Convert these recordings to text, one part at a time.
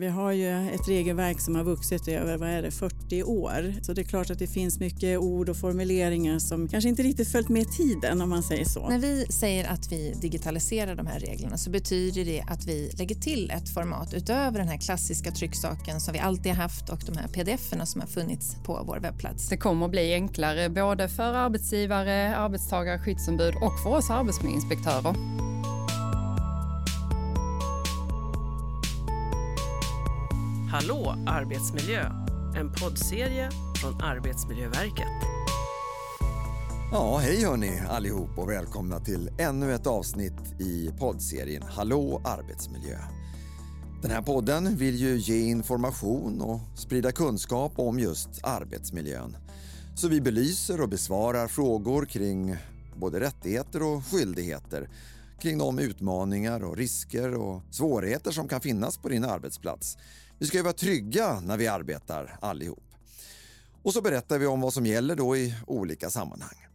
Vi har ju ett regelverk som har vuxit över vad är det, 40 år. Så det är klart att det finns mycket ord och formuleringar som kanske inte riktigt följt med tiden om man säger så. När vi säger att vi digitaliserar de här reglerna så betyder det att vi lägger till ett format utöver den här klassiska trycksaken som vi alltid har haft och de här pdf-erna som har funnits på vår webbplats. Det kommer att bli enklare både för arbetsgivare, arbetstagare, skyddsombud och för oss arbetsmiljöinspektörer. Hallå arbetsmiljö! En poddserie från Arbetsmiljöverket. Ja, hej hörni allihop och välkomna till ännu ett avsnitt i poddserien Hallå arbetsmiljö. Den här podden vill ju ge information och sprida kunskap om just arbetsmiljön. Så vi belyser och besvarar frågor kring både rättigheter och skyldigheter kring de utmaningar och risker och svårigheter som kan finnas på din arbetsplats vi ska ju vara trygga när vi arbetar allihop. Och så berättar vi om vad som gäller då i olika sammanhang.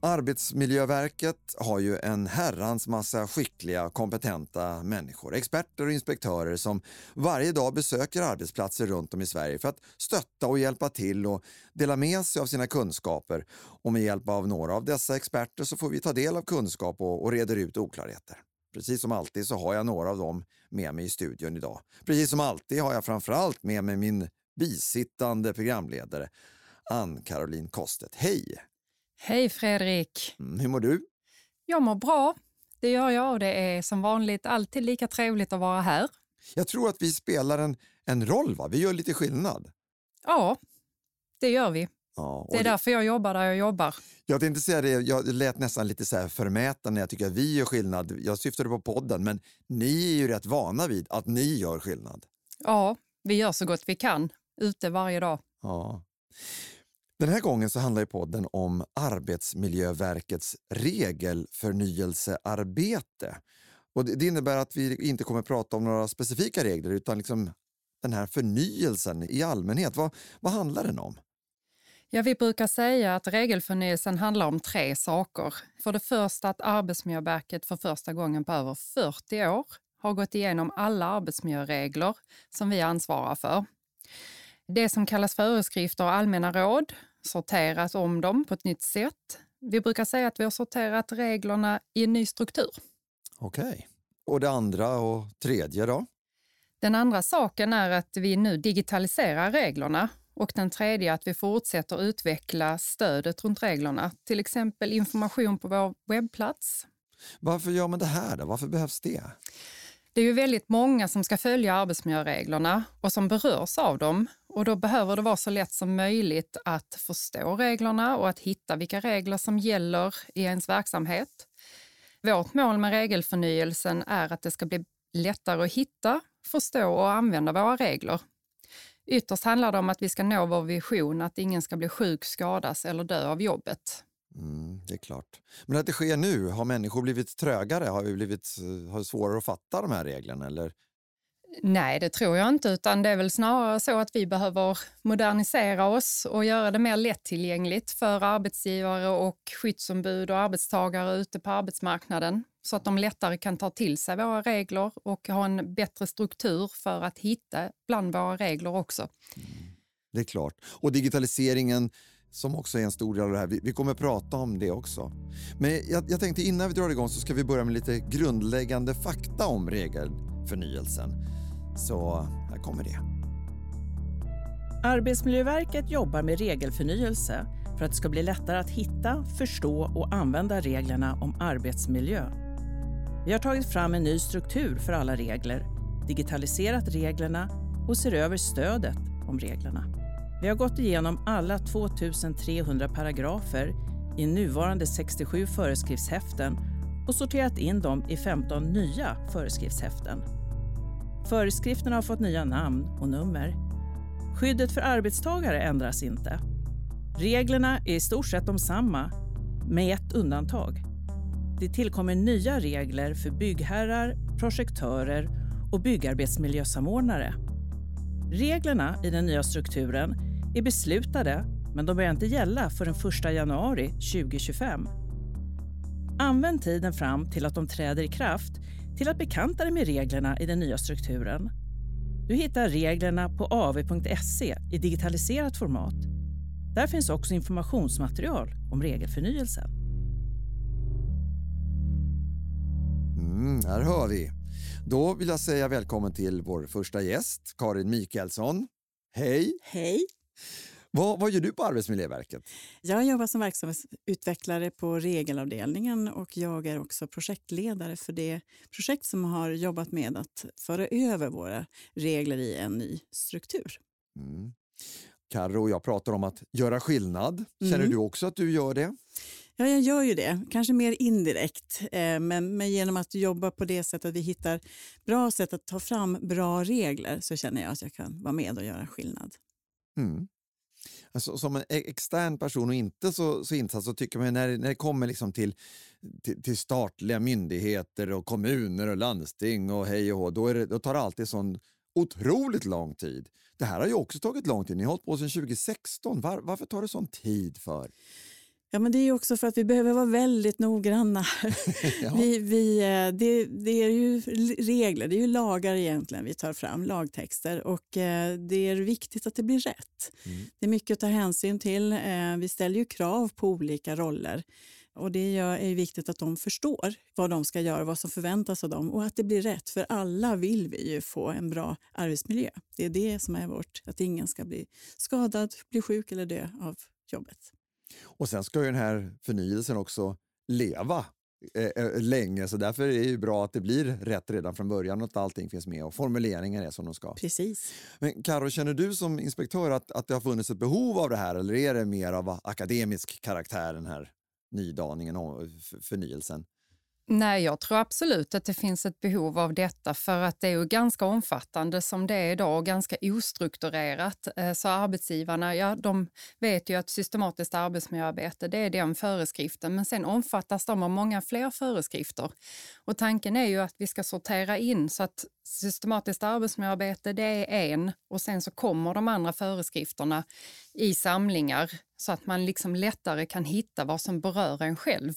Arbetsmiljöverket har ju en herrans massa skickliga, kompetenta människor, experter och inspektörer som varje dag besöker arbetsplatser runt om i Sverige för att stötta och hjälpa till och dela med sig av sina kunskaper. Och med hjälp av några av dessa experter så får vi ta del av kunskap och, och reder ut oklarheter. Precis som alltid så har jag några av dem med mig i studion idag. Precis som alltid har jag framförallt med mig min bisittande programledare Ann-Caroline Kostet. Hej! Hej Fredrik! Mm, hur mår du? Jag mår bra. Det gör jag och det är som vanligt alltid lika trevligt att vara här. Jag tror att vi spelar en, en roll, va? Vi gör lite skillnad. Ja, det gör vi. Ja, det är det... därför jag jobbar där jag jobbar. Jag tänkte säga det, jag lät nästan lite så här förmäten när jag tycker att vi gör skillnad. Jag syftade på podden, men ni är ju rätt vana vid att ni gör skillnad. Ja, vi gör så gott vi kan, ute varje dag. Ja. Den här gången så handlar podden om Arbetsmiljöverkets regelförnyelsearbete. Och det innebär att vi inte kommer prata om några specifika regler utan liksom den här förnyelsen i allmänhet. Vad, vad handlar den om? Ja, vi brukar säga att regelförnyelsen handlar om tre saker. För det första att Arbetsmiljöverket för första gången på över 40 år har gått igenom alla arbetsmiljöregler som vi ansvarar för. Det som kallas föreskrifter och allmänna råd, sorterat om dem på ett nytt sätt. Vi brukar säga att vi har sorterat reglerna i en ny struktur. Okej. Okay. Och det andra och tredje då? Den andra saken är att vi nu digitaliserar reglerna och den tredje att vi fortsätter utveckla stödet runt reglerna, till exempel information på vår webbplats. Varför gör man det här? Då? Varför behövs det? Det är ju väldigt många som ska följa arbetsmiljöreglerna och som berörs av dem. Och då behöver det vara så lätt som möjligt att förstå reglerna och att hitta vilka regler som gäller i ens verksamhet. Vårt mål med regelförnyelsen är att det ska bli lättare att hitta, förstå och använda våra regler Ytterst handlar det om att vi ska nå vår vision att ingen ska bli sjuk, skadas eller dö av jobbet. Mm, det är klart. Men att det sker nu, har människor blivit trögare? Har vi blivit eh, har svårare att fatta de här reglerna? Eller? Nej, det tror jag inte, utan det är väl snarare så att vi behöver modernisera oss och göra det mer lättillgängligt för arbetsgivare och skyddsombud och arbetstagare ute på arbetsmarknaden så att de lättare kan ta till sig våra regler och ha en bättre struktur för att hitta bland våra regler också. Mm, det är klart. Och digitaliseringen som också är en stor del av det här. Vi, vi kommer prata om det också. Men jag, jag tänkte innan vi drar igång så ska vi börja med lite grundläggande fakta om regelförnyelsen. Så här kommer det. Arbetsmiljöverket jobbar med regelförnyelse för att det ska bli lättare att hitta, förstå och använda reglerna om arbetsmiljö vi har tagit fram en ny struktur för alla regler, digitaliserat reglerna och ser över stödet om reglerna. Vi har gått igenom alla 2300 paragrafer i nuvarande 67 föreskriftshäften och sorterat in dem i 15 nya föreskriftshäften. Föreskrifterna har fått nya namn och nummer. Skyddet för arbetstagare ändras inte. Reglerna är i stort sett de samma, med ett undantag. Det tillkommer nya regler för byggherrar, projektörer och byggarbetsmiljösamordnare. Reglerna i den nya strukturen är beslutade men de börjar inte gälla förrän 1 januari 2025. Använd tiden fram till att de träder i kraft till att bekanta dig med reglerna i den nya strukturen. Du hittar reglerna på av.se i digitaliserat format. Där finns också informationsmaterial om regelförnyelsen. Mm, här hör vi. Då vill jag säga välkommen till vår första gäst, Karin Mikaelsson. Hej! Hej! Vad, vad gör du på Arbetsmiljöverket? Jag jobbar som verksamhetsutvecklare på regelavdelningen och jag är också projektledare för det projekt som har jobbat med att föra över våra regler i en ny struktur. Mm. Karo och jag pratar om att göra skillnad. Känner Mm. du också att du gör det? Ja, jag gör ju det. Kanske mer indirekt, eh, men, men genom att jobba på det sättet att vi hittar bra sätt att ta fram bra regler så känner jag att jag kan vara med och göra skillnad. Mm. Alltså, som en e-, extern person och inte så, så insatt så tycker man när, när det kommer liksom till, till, till statliga myndigheter och kommuner och landsting och hej och hå, då, är det, då tar det alltid sån otroligt lång tid. Det här har ju också tagit lång tid. Ni har hållit på sedan 2016. Var, varför tar det sån tid för? Ja, men det är också för att vi behöver vara väldigt noggranna. Ja. Vi, vi, eh, det, det är ju regler, det är ju lagar egentligen vi tar fram, lagtexter. Och eh, det är viktigt att det blir rätt. Mm. Det är mycket att ta hänsyn till. Eh, Vi ställer ju krav på olika roller. Och Det är viktigt att de förstår vad de ska göra, vad som förväntas av dem och att det blir rätt. För alla vill vi ju få en bra arbetsmiljö. Det är det som är vårt, att ingen ska bli skadad, bli sjuk eller dö av jobbet. Och sen ska ju den här förnyelsen också leva eh, eh, länge, så därför är det ju bra att det blir rätt redan från början och att allting finns med och formuleringar är som de ska. Precis. Men Karo, känner du som inspektör att, att det har funnits ett behov av det här eller är det mer av akademisk karaktär den här nydaningen och förnyelsen? Nej, jag tror absolut att det finns ett behov av detta för att det är ju ganska omfattande som det är idag och ganska ostrukturerat. Eh, så arbetsgivarna, ja, de vet ju att systematiskt arbetsmiljöarbete, det är den föreskriften, men sen omfattas de av många fler föreskrifter. Och tanken är ju att vi ska sortera in så att systematiskt arbetsmiljöarbete, det är en och sen så kommer de andra föreskrifterna i samlingar så att man liksom lättare kan hitta vad som berör en själv.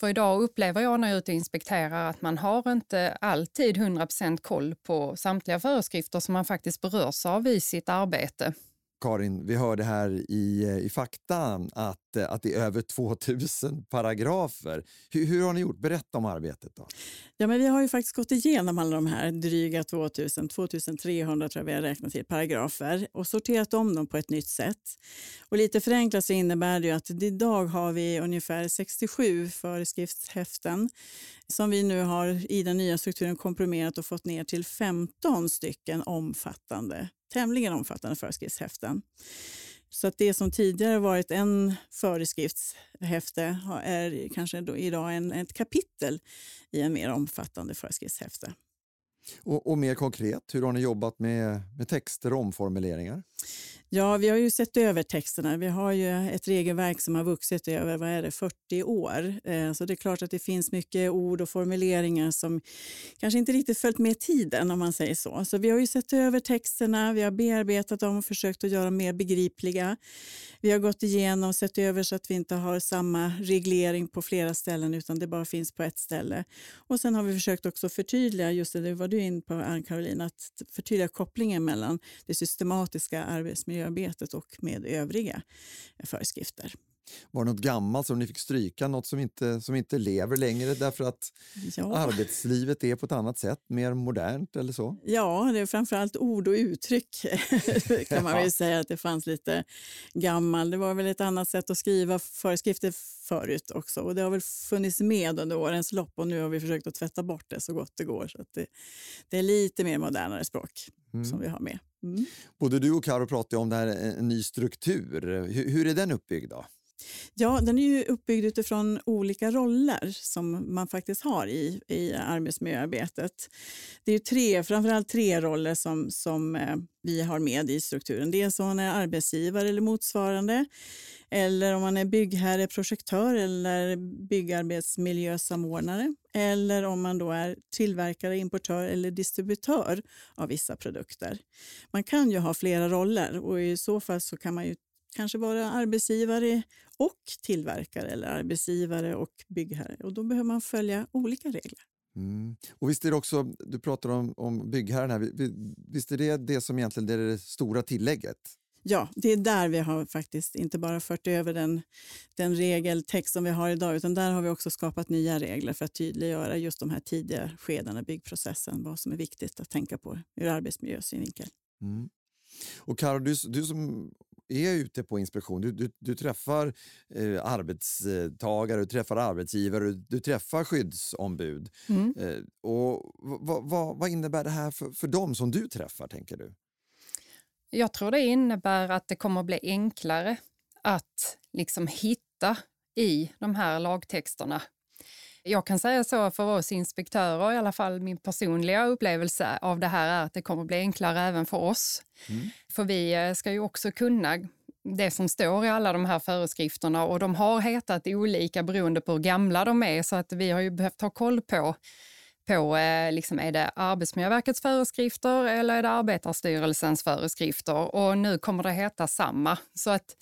För idag upplever jag när jag är ute och inspekterar att man har inte alltid 100% koll på samtliga föreskrifter som man faktiskt berörs av i sitt arbete. Karin, vi hörde här i, eh, i fakta att, eh, att det är över 2000 paragrafer. Hur, hur har ni gjort? Berätta om arbetet. då. Ja, men vi har ju faktiskt gått igenom alla de här dryga 2000, 2300 tror jag vi har räknat till paragrafer och sorterat om dem på ett nytt sätt. Och lite förenklat så innebär det ju att idag har vi ungefär 67 föreskriftshäften som vi nu har i den nya strukturen komprimerat och fått ner till 15 stycken omfattande, tämligen omfattande föreskriftshäften. Så att det som tidigare varit en föreskriftshäfte är kanske då idag en, ett kapitel i en mer omfattande föreskriftshäfte. Och, och mer konkret, hur har ni jobbat med, med texter och omformuleringar? Ja, vi har ju sett över texterna. Vi har ju ett regelverk som har vuxit över vad är det, 40 år. Eh, så det är klart att det finns mycket ord och formuleringar som kanske inte riktigt följt med tiden om man säger så. Så vi har ju sett över texterna, vi har bearbetat dem och försökt att göra dem mer begripliga. Vi har gått igenom och sett över så att vi inte har samma reglering på flera ställen utan det bara finns på ett ställe. Och sen har vi försökt också förtydliga, just det, det var du in på Ann-Caroline, att förtydliga kopplingen mellan det systematiska arbetsmiljöarbetet och med övriga föreskrifter. Var det något gammalt som ni fick stryka, något som inte, som inte lever längre därför att Ja. arbetslivet är på ett annat sätt, mer modernt eller så? Ja, det är framförallt ord och uttryck kan man väl säga att det fanns lite gammal. Det var väl ett annat sätt att skriva föreskrifter förut också och det har väl funnits med under årens lopp och nu har vi försökt att tvätta bort det så gott det går. Så att det, det är lite mer modernare språk som vi har med. Mm. Både du och Karo pratade om det här, en ny struktur. Hur, hur är den uppbyggd? då? Ja, den är ju uppbyggd utifrån olika roller som man faktiskt har i, i arbetsmiljöarbetet. Det är ju tre, framförallt tre roller som, som eh, vi har med i strukturen. Dels man är arbetsgivare eller motsvarande, eller om man är byggherre, projektör eller byggarbetsmiljösamordnare, eller om man då är tillverkare, importör eller distributör av vissa produkter. Man kan ju ha flera roller och i så fall så kan man ju kanske vara arbetsgivare och tillverkare eller arbetsgivare och byggherre. Och då behöver man följa olika regler. Mm. Och visst är det också, du pratar om, om byggherren här, visst är det det som egentligen är det stora tillägget? Ja, det är där vi har faktiskt inte bara fört över den, den regeltext som vi har idag, utan där har vi också skapat nya regler för att tydliggöra just de här tidiga skedena i byggprocessen, vad som är viktigt att tänka på ur arbetsmiljösynvinkel. Mm. Och Karo, du, du som är ute på inspektion, du, du, du träffar eh, arbetstagare, du träffar arbetsgivare, du, du träffar skyddsombud. Mm. Eh, och vad, vad, vad innebär det här för, för dem som du träffar, tänker du? Jag tror det innebär att det kommer att bli enklare att liksom hitta i de här lagtexterna. Jag kan säga så för oss inspektörer, i alla fall min personliga upplevelse av det här är att det kommer att bli enklare även för oss. Mm. För vi eh, ska ju också kunna det som står i alla de här föreskrifterna och de har hetat olika beroende på hur gamla de är så att vi har ju behövt ha koll på på eh, liksom, är det Arbetsmiljöverkets föreskrifter eller är det Arbetarstyrelsens föreskrifter? Och nu kommer det heta samma. Så att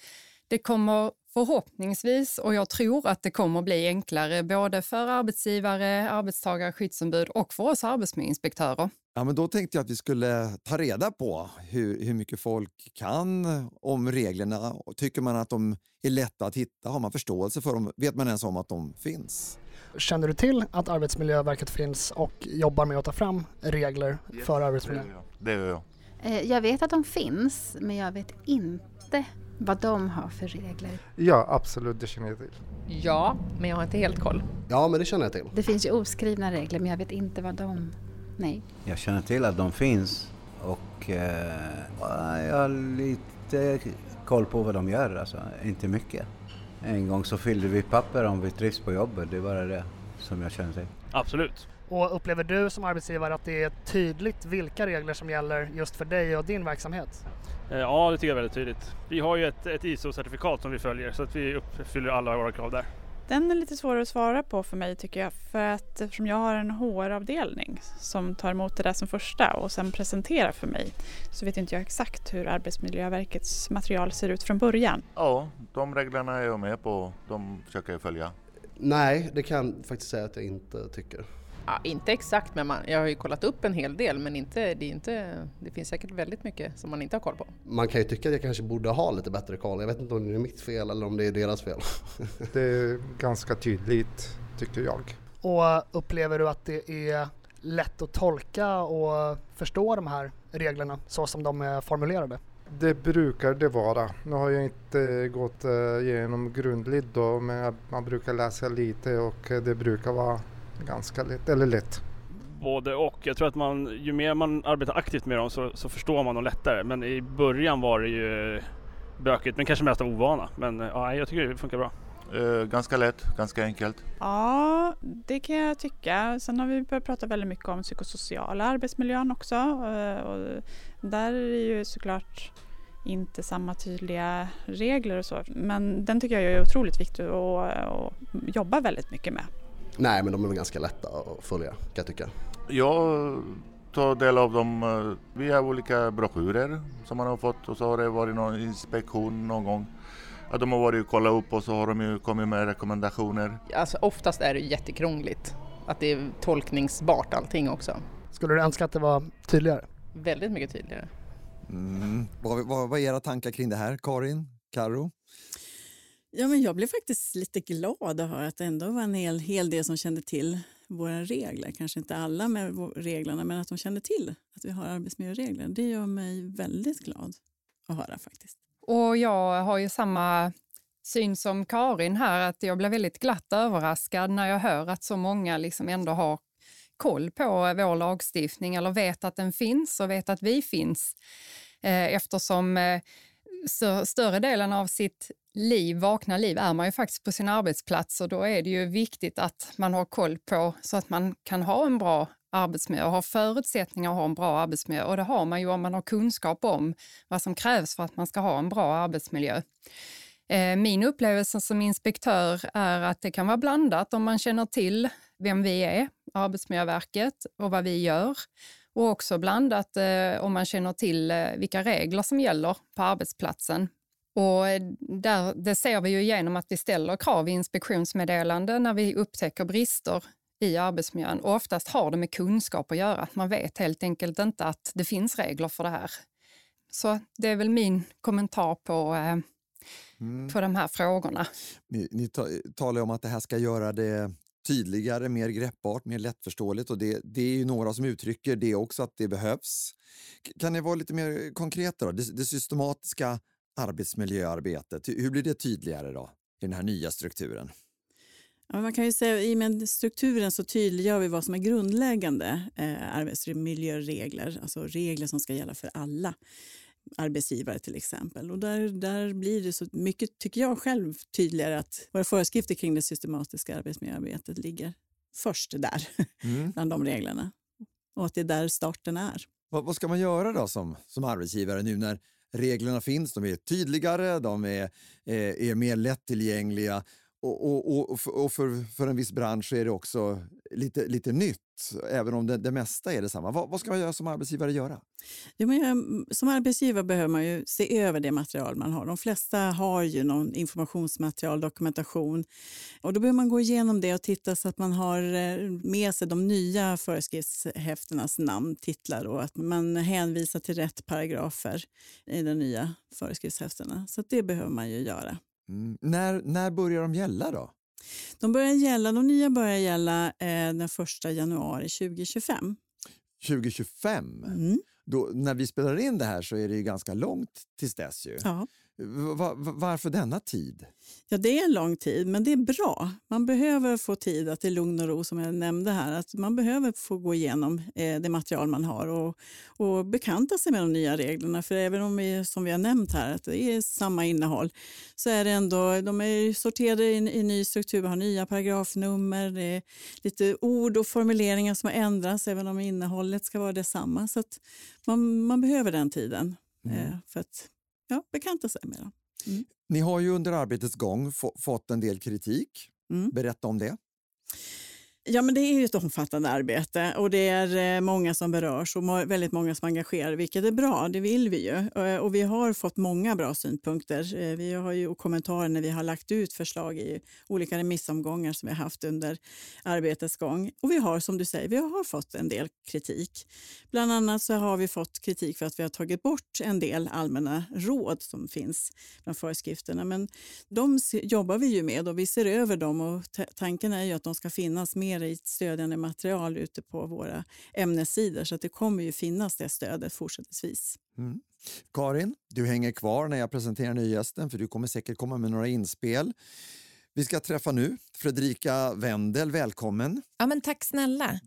det kommer förhoppningsvis, och jag tror att det kommer bli enklare både för arbetsgivare, arbetstagare, skyddsombud och för oss arbetsmiljöinspektörer. Ja, men då tänkte jag att vi skulle ta reda på hur, hur mycket folk kan om reglerna. Tycker man att de är lätta att hitta? Har man förståelse för dem? Vet man ens om att de finns? Känner du till att Arbetsmiljöverket finns och jobbar med att ta fram regler för arbetsmiljö? Det gör jag. Eh, jag vet att de finns, men jag vet inte vad de har för regler. Ja, absolut, det känner jag till. Ja, men jag har inte helt koll. Ja, men det känner jag till. Det finns ju oskrivna regler, men jag vet inte vad de... Nej. Jag känner till att de finns och eh, jag har lite koll på vad de gör, alltså inte mycket. En gång så fyllde vi papper om vi trivs på jobbet, det är bara det som jag känner till. Absolut. Och upplever du som arbetsgivare att det är tydligt vilka regler som gäller just för dig och din verksamhet? Eh, ja, det tycker jag är väldigt tydligt. Vi har ju ett, ett ISO-certifikat som vi följer så att vi uppfyller alla våra krav där. Den är lite svårare att svara på för mig tycker jag för att eftersom jag har en HR-avdelning som tar emot det där som första och sen presenterar för mig så vet inte jag exakt hur Arbetsmiljöverkets material ser ut från början. Ja, de reglerna är jag med på. De försöker jag följa. Nej, det kan jag faktiskt säga att jag inte tycker. Ja, inte exakt, men man, jag har ju kollat upp en hel del men inte, det, är inte, det finns säkert väldigt mycket som man inte har koll på. Man kan ju tycka att jag kanske borde ha lite bättre koll. Jag vet inte om det är mitt fel eller om det är deras fel. det är ganska tydligt tycker jag. Och upplever du att det är lätt att tolka och förstå de här reglerna så som de är formulerade? Det brukar det vara. Nu har jag inte gått eh, igenom grundligt då men man brukar läsa lite och det brukar vara ganska lätt, eller lätt. Både och. Jag tror att man, ju mer man arbetar aktivt med dem så, så förstår man dem lättare. Men i början var det ju bökigt, men kanske mest av ovana. Men ja, jag tycker det funkar bra. Uh, ganska lätt, ganska enkelt. Ja, det kan jag tycka. Sen har vi börjat prata väldigt mycket om psykosociala arbetsmiljön också. Uh, och där är det ju såklart inte samma tydliga regler och så. Men den tycker jag är otroligt viktig att, att jobba väldigt mycket med. Nej, men de är väl ganska lätta att följa kan jag tycka. Jag tar del av dem. Eh, vi har olika broschyrer som man har fått och så har det varit någon inspektion någon gång. Att de har varit och kollat upp och så har de ju kommit med rekommendationer. Alltså oftast är det jättekrångligt. Att det är tolkningsbart allting också. Skulle du önska att det var tydligare? Väldigt mycket tydligare. Mm. Vad, vad, vad är era tankar kring det här, Karin? Karo? Ja, men jag blev faktiskt lite glad att höra att det ändå var en hel, hel del som kände till våra regler. Kanske inte alla med reglerna, men att de kände till att vi har arbetsmiljöregler. Det gör mig väldigt glad att höra faktiskt. Och jag har ju samma syn som Karin här, att jag blev väldigt glatt överraskad när jag hör att så många liksom ändå har koll på vår lagstiftning eller vet att den finns och vet att vi finns. Eh, eftersom eh, större delen av sitt liv, vakna liv är man ju faktiskt på sin arbetsplats och då är det ju viktigt att man har koll på så att man kan ha en bra arbetsmiljö och har förutsättningar att ha en bra arbetsmiljö. Och det har man ju om man har kunskap om vad som krävs för att man ska ha en bra arbetsmiljö. Eh, min upplevelse som inspektör är att det kan vara blandat om man känner till vem vi är, Arbetsmiljöverket, och vad vi gör. Och också blandat eh, om man känner till eh, vilka regler som gäller på arbetsplatsen. Och där, det ser vi ju genom att vi ställer krav i inspektionsmeddelande när vi upptäcker brister i arbetsmiljön och oftast har det med kunskap att göra. Man vet helt enkelt inte att det finns regler för det här. Så det är väl min kommentar på, eh, mm. på de här frågorna. Ni, ni talar om att det här ska göra det tydligare, mer greppbart, mer lättförståeligt och det, det är ju några som uttrycker det också att det behövs. Kan ni vara lite mer konkreta då? Det, det systematiska arbetsmiljöarbetet, hur blir det tydligare då i den här nya strukturen? Ja, man kan ju säga i och med strukturen så tydliggör vi vad som är grundläggande eh, arbetsmiljöregler, alltså regler som ska gälla för alla arbetsgivare till exempel. Och där, där blir det så mycket, tycker jag själv, tydligare att våra föreskrifter kring det systematiska arbetsmiljöarbetet ligger först där, mm. bland de reglerna. Och att det är där starten är. Vad, vad, ska man göra då som, som arbetsgivare nu när reglerna finns? De är tydligare, de är, eh, är mer lättillgängliga och, och, och, och för, för en viss bransch är det också lite, lite nytt, även om det, det mesta är detsamma. Vad, vad ska man göra som arbetsgivare göra? Jo, men, som arbetsgivare behöver man ju se över det material man har. De flesta har ju någon informationsmaterial, dokumentation. Och då behöver man gå igenom det och titta så att man har eh, med sig de nya föreskriftshäftenas namn, titlar och att man hänvisar till rätt paragrafer i de nya föreskriftshäftena. Så det behöver man ju göra. Mm. När, när börjar de gälla då? De, börjar gälla, de nya börjar gälla eh, den 1 januari 2025. 2025? Mm. Då, när vi spelar in det här så är det ju ganska långt tills dess. Ju. Ja. Varför denna tid? Ja, det är en lång tid, men det är bra. Man behöver få tid att i lugn och ro, som jag nämnde här, att man behöver få gå igenom eh, det material man har och, och bekanta sig med de nya reglerna. För även om vi, som vi har nämnt här, att det är samma innehåll, så är det ändå, de är sorterade i, i ny struktur, har nya paragrafnummer, det är lite ord och formuleringar som har ändrats, även om innehållet ska vara detsamma. Så man, man behöver den tiden mm. eh, för att ja, bekanta sig med dem. Mm. Ni har ju under arbetets gång fått en del kritik. Mm. Berätta om det. Ja, men det är ett omfattande arbete och det är eh, många som berörs och väldigt många som engagerar, vilket är bra. Det vill vi ju. Eh, och vi har fått många bra synpunkter. Eh, vi har ju kommentarer när vi har lagt ut förslag i olika remissomgångar som vi har haft under arbetets gång. Och vi har, som du säger, vi har fått en del kritik. Bland annat så har vi fått kritik för att vi har tagit bort en del allmänna råd som finns bland föreskrifterna. Men de jobbar vi ju med och vi ser över dem och tanken är ju att de ska finnas mer mer i stödjande material ute på våra ämnessidor så att det kommer ju finnas det stödet fortsättningsvis. Mm. Karin, du hänger kvar när jag presenterar nygästen för du kommer säkert komma med några inspel. Vi ska träffa nu Fredrika Wendel, välkommen. Ja, men tack snälla.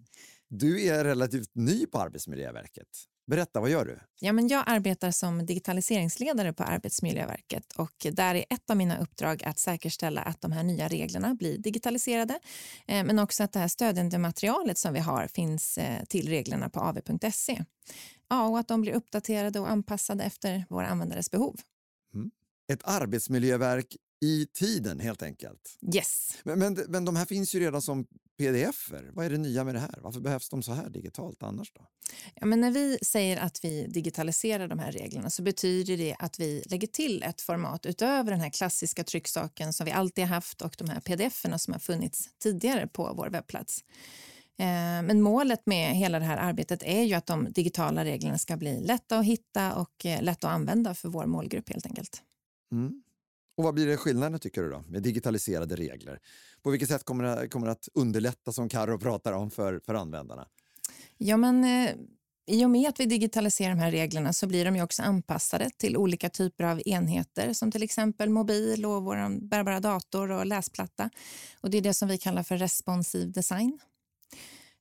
Du är relativt ny på Arbetsmiljöverket. Berätta, vad gör du? Ja, men jag arbetar som digitaliseringsledare på Arbetsmiljöverket och där är ett av mina uppdrag att säkerställa att de här nya reglerna blir digitaliserade eh, men också att det här stödjande materialet som vi har finns eh, till reglerna på av.se. Ja, och att de blir uppdaterade och anpassade efter våra användares behov. Mm. Ett arbetsmiljöverk i tiden helt enkelt. Yes. Men, men, men de här finns ju redan som pdf-er. Vad är det nya med det här? Varför behövs de så här digitalt annars? då? Ja, men när vi säger att vi digitaliserar de här reglerna så betyder det att vi lägger till ett format utöver den här klassiska trycksaken som vi alltid har haft och de här pdf-erna som har funnits tidigare på vår webbplats. Eh, men målet med hela det här arbetet är ju att de digitala reglerna ska bli lätta att hitta och eh, lätta att använda för vår målgrupp helt enkelt. Mm. Och vad blir det skillnaden tycker du då med digitaliserade regler? På vilket sätt kommer det, kommer det att underlätta som Karo pratar om för, för användarna? Ja, men eh, i och med att vi digitaliserar de här reglerna så blir de ju också anpassade till olika typer av enheter som till exempel mobil och vår bärbara dator och läsplatta. Och det är det som vi kallar för responsiv design.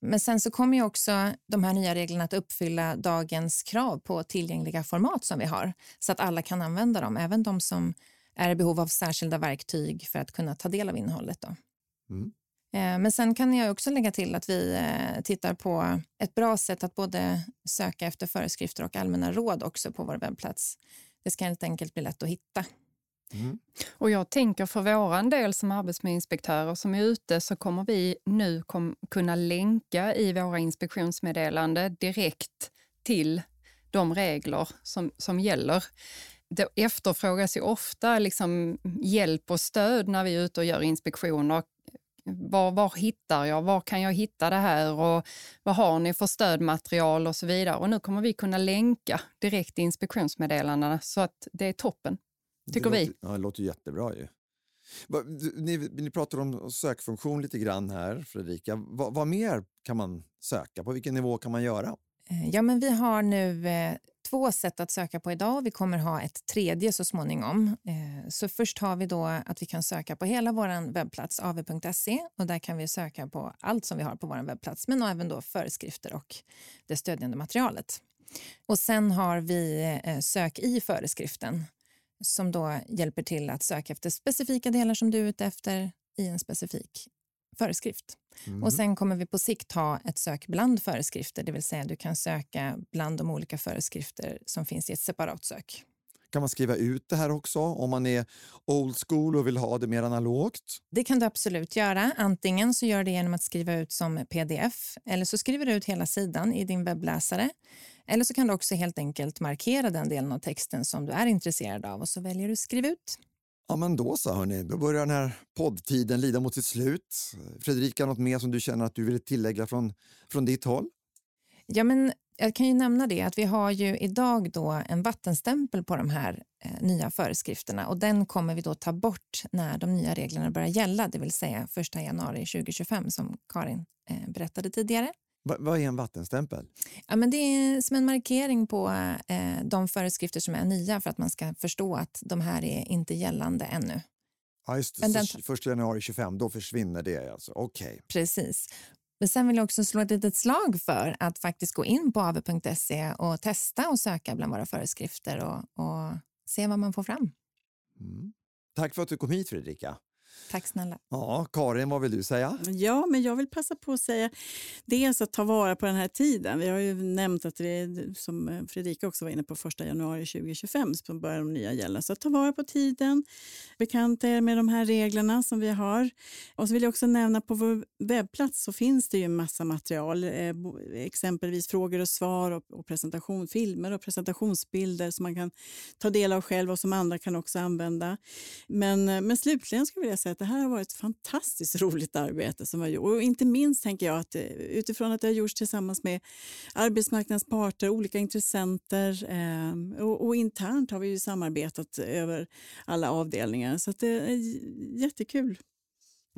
Men sen så kommer ju också de här nya reglerna att uppfylla dagens krav på tillgängliga format som vi har så att alla kan använda dem, även de som är i behov av särskilda verktyg för att kunna ta del av innehållet. Då. Mm. Eh, men sen kan jag också lägga till att vi eh, tittar på ett bra sätt att både söka efter föreskrifter och allmänna råd också på vår webbplats. Det ska helt enkelt bli lätt att hitta. Mm. Och jag tänker för våran del som arbetsmiljöinspektörer som är ute så kommer vi nu kom, kunna länka i våra inspektionsmeddelande direkt till de regler som, som gäller det efterfrågas ju ofta liksom hjälp och stöd när vi är ute och gör inspektioner var, var hittar jag? Var kan jag hitta det här? Och vad har ni för stödmaterial och så vidare? Och nu kommer vi kunna länka direkt i inspektionsmeddelandena så att det är toppen, tycker det vi. Låter, ja, det låter jättebra ju. Ni, ni pratar om sökfunktion lite grann här, Fredrika. Va, vad mer kan man söka? På vilken nivå kan man göra? Eh, Ja, men vi har nu eh, två sätt att söka på idag och vi kommer ha ett tredje så småningom. Eh, så först har vi då att vi kan söka på hela vår webbplats av.se e och där kan vi söka på allt som vi har på vår webbplats men även då föreskrifter och det stödjande materialet. Och sen har vi eh, sök i föreskriften som då hjälper till att söka efter specifika delar som du är ute efter i en specifik föreskrift. Mm. Och sen kommer vi på sikt ha ett sök bland föreskrifter, det vill säga du kan söka bland de olika föreskrifter som finns i ett separat sök. Kan man skriva ut det här också om man är old school och vill ha det mer analogt? Det kan du absolut göra. Antingen så gör det genom att skriva ut som pdf eller så skriver du ut hela sidan i din webbläsare. Eller så kan du också helt enkelt markera den delen av texten som du är intresserad av och så väljer du skriva ut. Ja, men då så, hörni. Då börjar den här poddtiden lida mot sitt slut. Fredrika, något mer som du känner att du vill tillägga från, från ditt håll? Ja, men jag kan ju nämna det att vi har ju idag då en vattenstämpel på de här eh, nya föreskrifterna och den kommer vi då ta bort när de nya reglerna börjar gälla, det vill säga 1 januari 2025 som Karin eh, berättade tidigare. Va, vad är en vattenstämpel? Ja, men det är som en markering på eh, de föreskrifter som är nya för att man ska förstå att de här är inte gällande ännu. Ja, just Men det. den- Första januari 25, då försvinner det alltså. Okej. Precis. Men sen vill jag också slå ett litet slag för att faktiskt gå in på av.se och testa och söka bland våra föreskrifter och, och se vad man får fram. Mm. Tack för att du kom hit, Fredrika. Tack snälla. Ja, Karin, vad vill du säga? Ja, men jag vill passa på att säga dels att ta vara på den här tiden. Vi har ju nämnt att det är, som Fredrika också var inne på, 1 januari 2025 så börjar de nya gälla. Så ta vara på tiden, bekanta er med de här reglerna som vi har. Och så vill jag också nämna på vår webbplats så finns det ju en massa material, eh, exempelvis frågor och svar och, och presentation, filmer och presentationsbilder som man kan ta del av själv och som andra kan också använda. Men, eh, men slutligen skulle jag vilja säga att det här har varit ett fantastiskt roligt arbete som jag gjort. Och inte minst tänker jag att eh, utifrån att det har gjorts tillsammans med arbetsmarknadens parter, olika intressenter eh, och, och internt har vi ju samarbetat över alla avdelningar. Så att det är jättekul.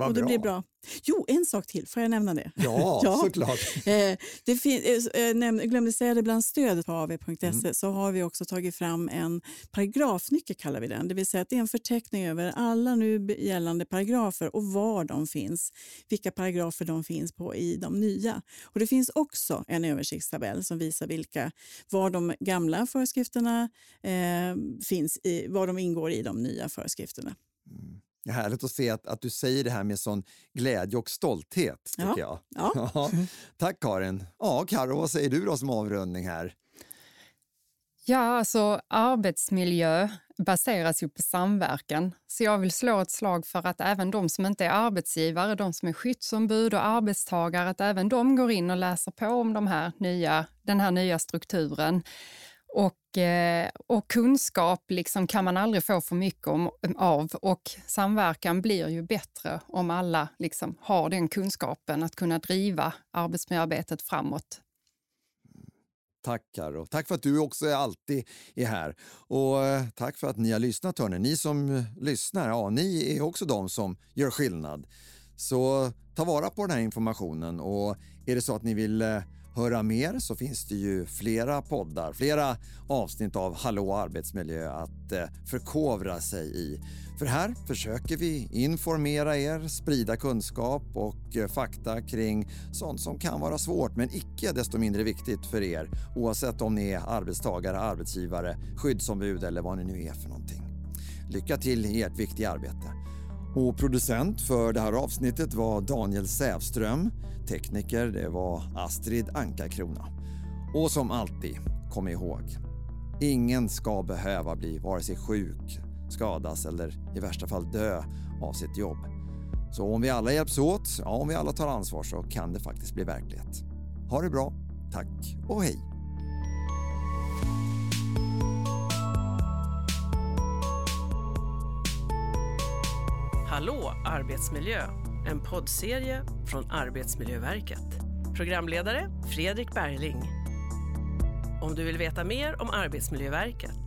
Vad och det bra. blir bra. Jo, en sak till. Får jag nämna det? Ja, såklart. Eh, det fin- eh, eh, jag glömde säga det bland stödet på av.se Mm. så har vi också tagit fram en paragrafnyckel kallar vi den. Det vill säga att det är en förteckning över alla nu gällande paragrafer och var de finns. Vilka paragrafer de finns på i de nya. Och det finns också en översiktstabell som visar vilka, var de gamla föreskrifterna eh, finns, i, var de ingår i de nya föreskrifterna. Det är härligt att se att, att du säger det här med sån glädje och stolthet. Tycker Ja. jag. Ja. Tack Karin. Ja, Karo, vad säger du då som avrundning här? Ja, alltså arbetsmiljö baseras ju på samverkan. Så jag vill slå ett slag för att även de som inte är arbetsgivare, de som är skyddsombud och arbetstagare, att även de går in och läser på om de här nya, den här nya strukturen. Och, eh, och kunskap liksom kan man aldrig få för mycket om, av och samverkan blir ju bättre om alla liksom har den kunskapen att kunna driva arbetsmiljöarbetet framåt. Tack Karo. Tack för att du också är alltid är här. Och eh, tack för att ni har lyssnat hörni. Ni som eh, lyssnar, ja ni är också de som gör skillnad. Så ta vara på den här informationen och är det så att ni vill eh, höra mer så finns det ju flera poddar, flera avsnitt av Hallå arbetsmiljö att eh, förkovra sig i. För här försöker vi informera er, sprida kunskap och eh, fakta kring sånt som kan vara svårt men icke desto mindre viktigt för er oavsett om ni är arbetstagare, arbetsgivare, skyddsombud eller vad ni nu är för någonting. Lycka till i ert viktiga arbete. Och producent för det här avsnittet var Daniel Sävström. Tekniker det var Astrid Ankarkrona. Och som alltid, kom ihåg. Ingen ska behöva bli vare sig sjuk, skadas eller i värsta fall dö av sitt jobb. Så om vi alla hjälps åt, ja, om vi alla tar ansvar så kan det faktiskt bli verklighet. Ha det bra, tack och hej! Hallå arbetsmiljö! En poddserie från Arbetsmiljöverket. Programledare Fredrik Bergling. Om du vill veta mer om Arbetsmiljöverket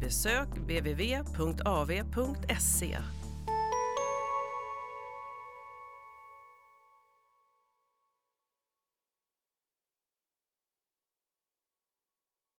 besök www.av.se